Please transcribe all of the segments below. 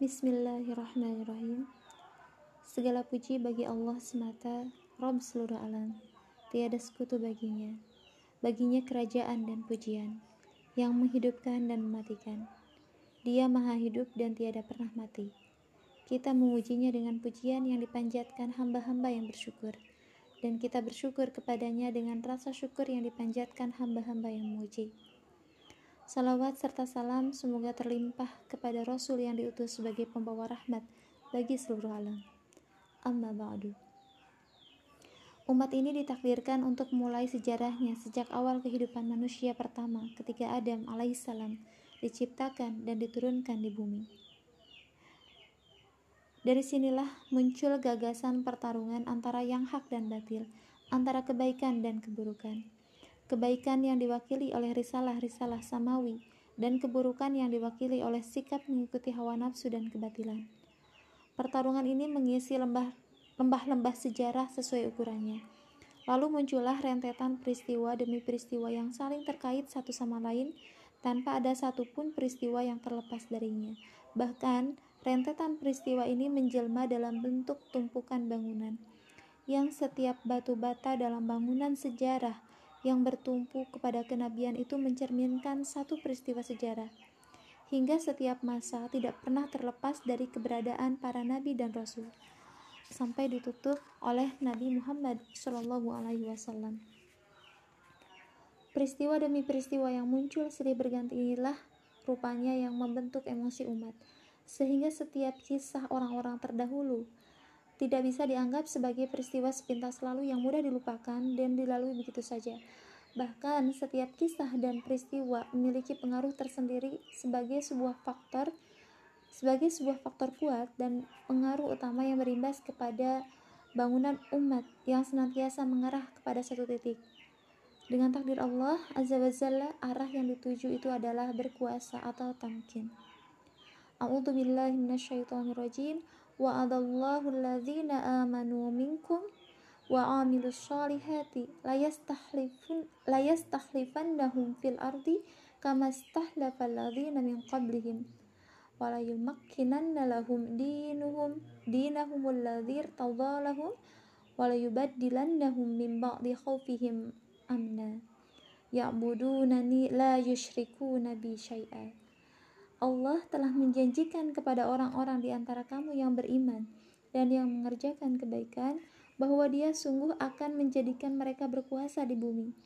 Bismillahirrahmanirrahim. Segala puji bagi Allah semata, Rob seluruh alam. Tiada sekutu baginya. Baginya kerajaan dan pujian, yang menghidupkan dan mematikan. Dia maha hidup dan tiada pernah mati. Kita memujinya dengan pujian yang dipanjatkan hamba-hamba yang bersyukur. Dan kita bersyukur kepadanya dengan rasa syukur yang dipanjatkan hamba-hamba yang memuji. Salawat serta salam semoga terlimpah kepada Rasul yang diutus sebagai pembawa rahmat bagi seluruh alam. Amma ba'du. Umat ini ditakdirkan untuk mulai sejarahnya sejak awal kehidupan manusia pertama ketika Adam alaihissalam diciptakan dan diturunkan di bumi. Dari sinilah muncul gagasan pertarungan antara yang hak dan batil, antara kebaikan dan keburukan kebaikan yang diwakili oleh risalah-risalah samawi, dan keburukan yang diwakili oleh sikap mengikuti hawa nafsu dan kebatilan. Pertarungan ini mengisi lembah-lembah sejarah sesuai ukurannya. Lalu muncullah rentetan peristiwa demi peristiwa yang saling terkait satu sama lain tanpa ada satupun peristiwa yang terlepas darinya. Bahkan, rentetan peristiwa ini menjelma dalam bentuk tumpukan bangunan, yang setiap batu bata dalam bangunan sejarah yang bertumpu kepada kenabian itu mencerminkan satu peristiwa sejarah. Hingga setiap masa tidak pernah terlepas dari keberadaan para nabi dan rasul sampai ditutup oleh Nabi Muhammad Wasallam. Peristiwa demi peristiwa yang muncul silih berganti inilah rupanya yang membentuk emosi umat, sehingga setiap kisah orang-orang terdahulu tidak bisa dianggap sebagai peristiwa sepintas lalu yang mudah dilupakan dan dilalui begitu saja. Bahkan setiap kisah dan peristiwa memiliki pengaruh tersendiri sebagai sebuah faktor sebagai sebuah faktor kuat dan pengaruh utama yang berimbas kepada bangunan umat yang senantiasa mengarah kepada satu titik. Dengan takdir Allah Azza wa Jalla, arah yang dituju itu adalah berkuasa atau tamkin. A'udzu billahi. وعد الله الذين آمنوا منكم وعملوا الصالحات ليستخلفنهم في الأرض كما استخلف الذين من قبلهم وليمكنن لهم دينهم دينهم الذي ارتضى لهم وليبدلنهم من بعد خوفهم أمنا. يعبدونني لا يشركون بي شيئا. Allah telah menjanjikan kepada orang-orang di antara kamu yang beriman dan yang mengerjakan kebaikan bahwa Dia sungguh akan menjadikan mereka berkuasa di bumi,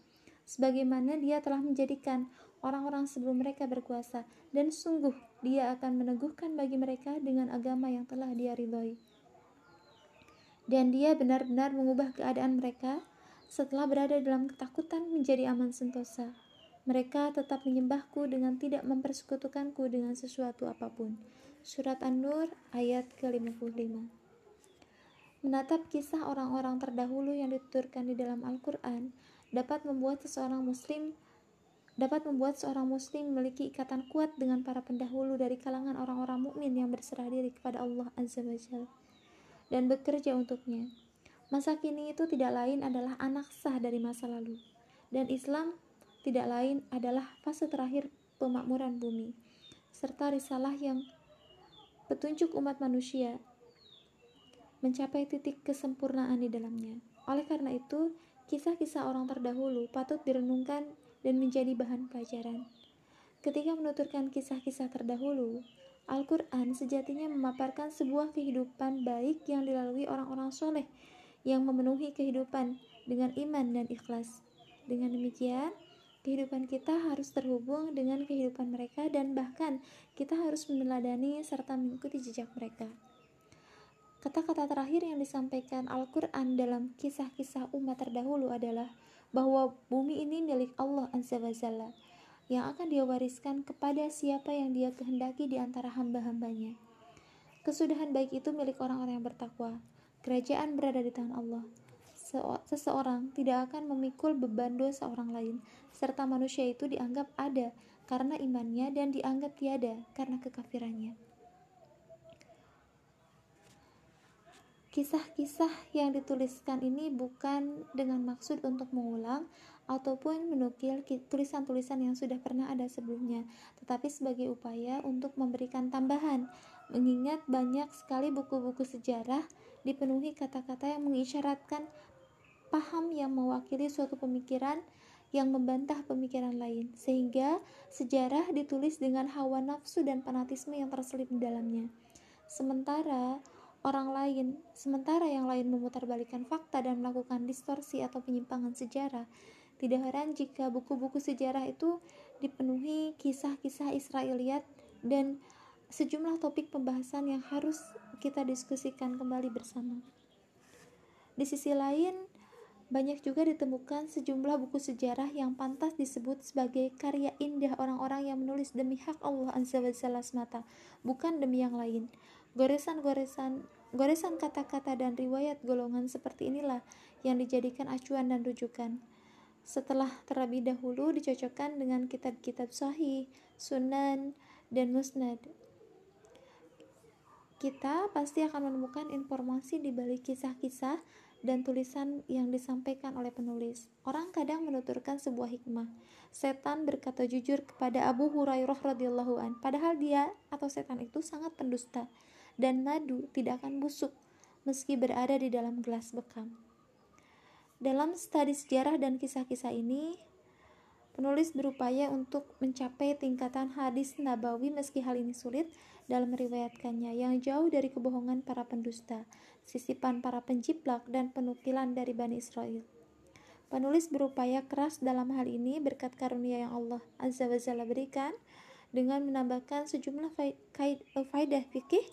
sebagaimana Dia telah menjadikan orang-orang sebelum mereka berkuasa, dan sungguh Dia akan meneguhkan bagi mereka dengan agama yang telah Dia ridhoi. Dan Dia benar-benar mengubah keadaan mereka setelah berada dalam ketakutan menjadi aman sentosa. Mereka tetap menyembahku dengan tidak mempersekutukanku dengan sesuatu apa pun. Surat An-Nur ayat ke-55 Menatap kisah orang-orang terdahulu yang dituturkan di dalam Al-Quran dapat membuat seseorang muslim dapat membuat seorang muslim memiliki ikatan kuat dengan para pendahulu dari kalangan orang-orang mukmin yang berserah diri kepada Allah Azza wa Jalla dan bekerja untuknya. Masa kini itu tidak lain adalah anak sah dari masa lalu. Dan Islam tidak lain adalah fase terakhir pemakmuran bumi, serta risalah yang petunjuk umat manusia mencapai titik kesempurnaan di dalamnya. Oleh karena itu, kisah-kisah orang terdahulu patut direnungkan dan menjadi bahan pelajaran. Ketika menuturkan kisah-kisah terdahulu, Al-Quran sejatinya memaparkan sebuah kehidupan baik yang dilalui orang-orang soleh yang memenuhi kehidupan dengan iman dan ikhlas. Dengan demikian, Kehidupan kita harus terhubung dengan kehidupan mereka dan bahkan kita harus meneladani serta mengikuti jejak mereka. Kata-kata terakhir yang disampaikan Al-Quran dalam kisah-kisah umat terdahulu adalah bahwa bumi ini milik Allah Azza wa Jalla yang akan dia wariskan kepada siapa yang dia kehendaki di antara hamba-hambanya. Kesudahan baik itu milik orang-orang yang bertakwa. Kerajaan berada di tangan Allah seseorang tidak akan memikul beban dosa orang lain, serta manusia itu dianggap ada karena imannya dan dianggap tiada karena kekafirannya. Kisah-kisah yang dituliskan ini bukan dengan maksud untuk mengulang ataupun menukil tulisan-tulisan yang sudah pernah ada sebelumnya, tetapi sebagai upaya untuk memberikan tambahan mengingat banyak sekali buku-buku sejarah dipenuhi kata-kata yang mengisyaratkan paham yang mewakili suatu pemikiran yang membantah pemikiran lain, sehingga sejarah ditulis dengan hawa nafsu dan fanatisme yang terselip di dalamnya. Sementara orang lain, sementara yang lain memutarbalikkan fakta dan melakukan distorsi atau penyimpangan sejarah, tidak heran jika buku-buku sejarah itu dipenuhi kisah-kisah Israeliat dan sejumlah topik pembahasan yang harus kita diskusikan kembali bersama. Di sisi lain, banyak juga ditemukan sejumlah buku sejarah yang pantas disebut sebagai karya indah orang-orang yang menulis demi hak Allah Azza wa Jalla semata, bukan demi yang lain. Goresan-goresan goresan kata-kata dan riwayat golongan seperti inilah yang dijadikan acuan dan rujukan. Setelah terlebih dahulu dicocokkan dengan kitab-kitab sahih, sunan, dan musnad. Kita pasti akan menemukan informasi di balik kisah-kisah dan tulisan yang disampaikan oleh penulis. Orang kadang menuturkan sebuah hikmah. Setan berkata jujur kepada Abu Hurairah radhiyallahu an, padahal dia atau setan itu sangat pendusta dan madu tidak akan busuk meski berada di dalam gelas bekam. Dalam studi sejarah dan kisah-kisah ini, penulis berupaya untuk mencapai tingkatan hadis nabawi meski hal ini sulit dalam meriwayatkannya yang jauh dari kebohongan para pendusta sisipan para penciplak dan penukilan dari Bani Israel. Penulis berupaya keras dalam hal ini berkat karunia yang Allah Azza wa Jalla berikan dengan menambahkan sejumlah faidah fikih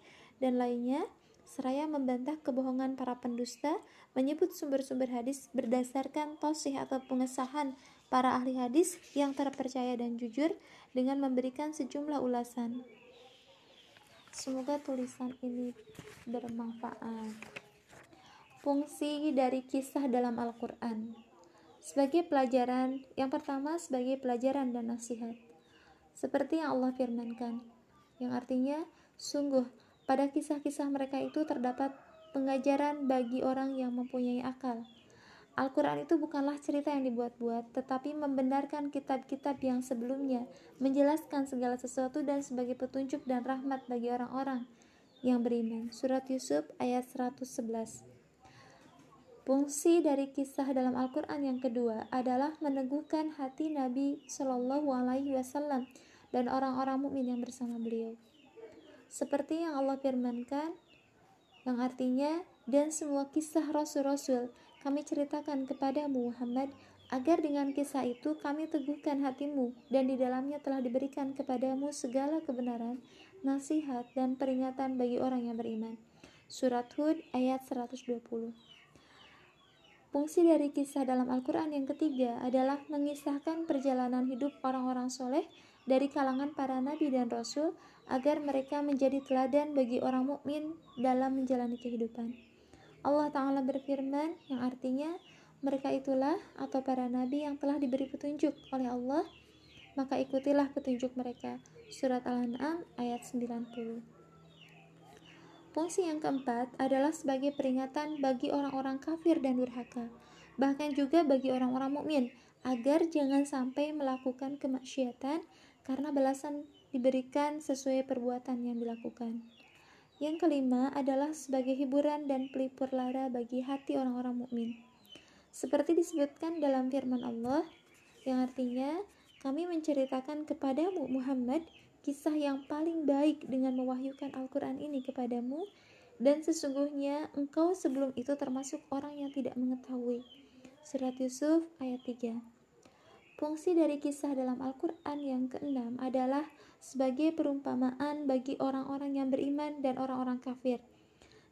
dan lainnya seraya membantah kebohongan para pendusta, menyebut sumber-sumber hadis berdasarkan tosih atau pengesahan para ahli hadis yang terpercaya dan jujur dengan memberikan sejumlah ulasan. Semoga tulisan ini bermanfaat. Fungsi dari kisah dalam Al-Quran sebagai pelajaran, yang pertama sebagai pelajaran dan nasihat, seperti yang Allah firmankan, yang artinya sungguh pada kisah-kisah mereka itu terdapat pengajaran bagi orang yang mempunyai akal. Al-Quran itu bukanlah cerita yang dibuat-buat, tetapi membenarkan kitab-kitab yang sebelumnya, menjelaskan segala sesuatu dan sebagai petunjuk dan rahmat bagi orang-orang yang beriman. Surat Yusuf ayat 111 Fungsi dari kisah dalam Al-Quran yang kedua adalah meneguhkan hati Nabi Shallallahu Alaihi Wasallam dan orang-orang mukmin yang bersama beliau. Seperti yang Allah firmankan, yang artinya dan semua kisah rasul-rasul kami ceritakan kepadamu Muhammad agar dengan kisah itu kami teguhkan hatimu dan di dalamnya telah diberikan kepadamu segala kebenaran, nasihat dan peringatan bagi orang yang beriman. Surat Hud ayat 120. Fungsi dari kisah dalam Al-Quran yang ketiga adalah mengisahkan perjalanan hidup orang-orang soleh dari kalangan para nabi dan rasul agar mereka menjadi teladan bagi orang mukmin dalam menjalani kehidupan. Allah Ta'ala berfirman yang artinya mereka itulah atau para nabi yang telah diberi petunjuk oleh Allah maka ikutilah petunjuk mereka surat Al-An'am ayat 90 Fungsi yang keempat adalah sebagai peringatan bagi orang-orang kafir dan durhaka bahkan juga bagi orang-orang mukmin agar jangan sampai melakukan kemaksiatan karena balasan diberikan sesuai perbuatan yang dilakukan. Yang kelima adalah sebagai hiburan dan pelipur lara bagi hati orang-orang mukmin. Seperti disebutkan dalam firman Allah yang artinya kami menceritakan kepadamu Muhammad kisah yang paling baik dengan mewahyukan Al-Quran ini kepadamu dan sesungguhnya engkau sebelum itu termasuk orang yang tidak mengetahui. Surat Yusuf ayat 3 Fungsi dari kisah dalam Al-Quran yang keenam adalah sebagai perumpamaan bagi orang-orang yang beriman dan orang-orang kafir.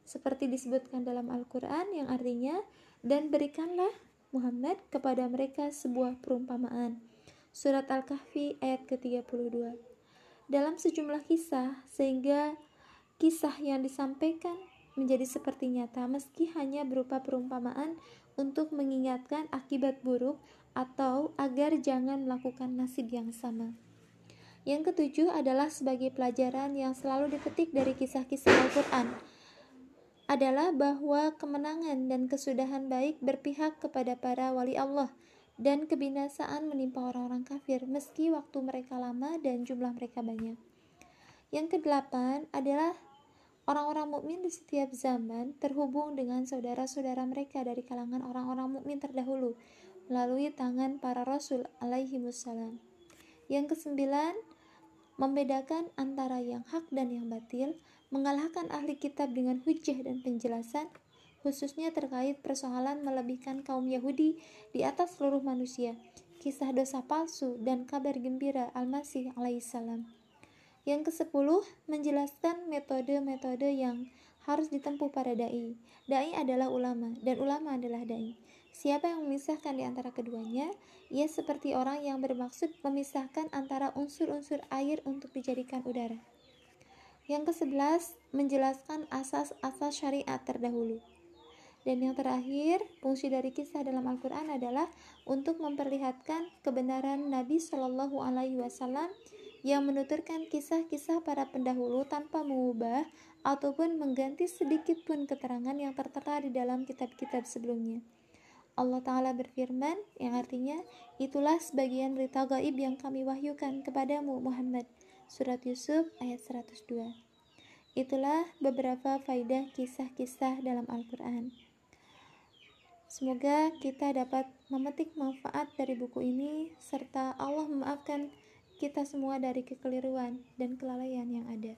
Seperti disebutkan dalam Al-Quran yang artinya, dan berikanlah Muhammad kepada mereka sebuah perumpamaan. Surat Al-Kahfi ayat ke-32 Dalam sejumlah kisah, sehingga kisah yang disampaikan menjadi seperti nyata meski hanya berupa perumpamaan untuk mengingatkan akibat buruk atau agar jangan melakukan nasib yang sama. Yang ketujuh adalah sebagai pelajaran yang selalu dipetik dari kisah-kisah Al-Quran adalah bahwa kemenangan dan kesudahan baik berpihak kepada para wali Allah dan kebinasaan menimpa orang-orang kafir meski waktu mereka lama dan jumlah mereka banyak. Yang kedelapan adalah Orang-orang mukmin di setiap zaman terhubung dengan saudara-saudara mereka dari kalangan orang-orang mukmin terdahulu melalui tangan para rasul alaihi wassalam. Yang kesembilan, membedakan antara yang hak dan yang batil, mengalahkan ahli kitab dengan hujah dan penjelasan, khususnya terkait persoalan melebihkan kaum Yahudi di atas seluruh manusia, kisah dosa palsu dan kabar gembira Al-Masih alaihissalam. Yang kesepuluh, menjelaskan metode-metode yang harus ditempuh para dai. Dai adalah ulama dan ulama adalah dai. Siapa yang memisahkan di antara keduanya, ia seperti orang yang bermaksud memisahkan antara unsur-unsur air untuk dijadikan udara. Yang kesebelas, menjelaskan asas-asas syariat terdahulu. Dan yang terakhir, fungsi dari kisah dalam Al-Quran adalah untuk memperlihatkan kebenaran Nabi Shallallahu Alaihi Wasallam yang menuturkan kisah-kisah para pendahulu tanpa mengubah ataupun mengganti sedikit pun keterangan yang tertera di dalam kitab-kitab sebelumnya. Allah Ta'ala berfirman yang artinya itulah sebagian berita gaib yang kami wahyukan kepadamu Muhammad. Surat Yusuf ayat 102 Itulah beberapa faidah kisah-kisah dalam Al-Quran. Semoga kita dapat memetik manfaat dari buku ini serta Allah memaafkan kita semua dari kekeliruan dan kelalaian yang ada.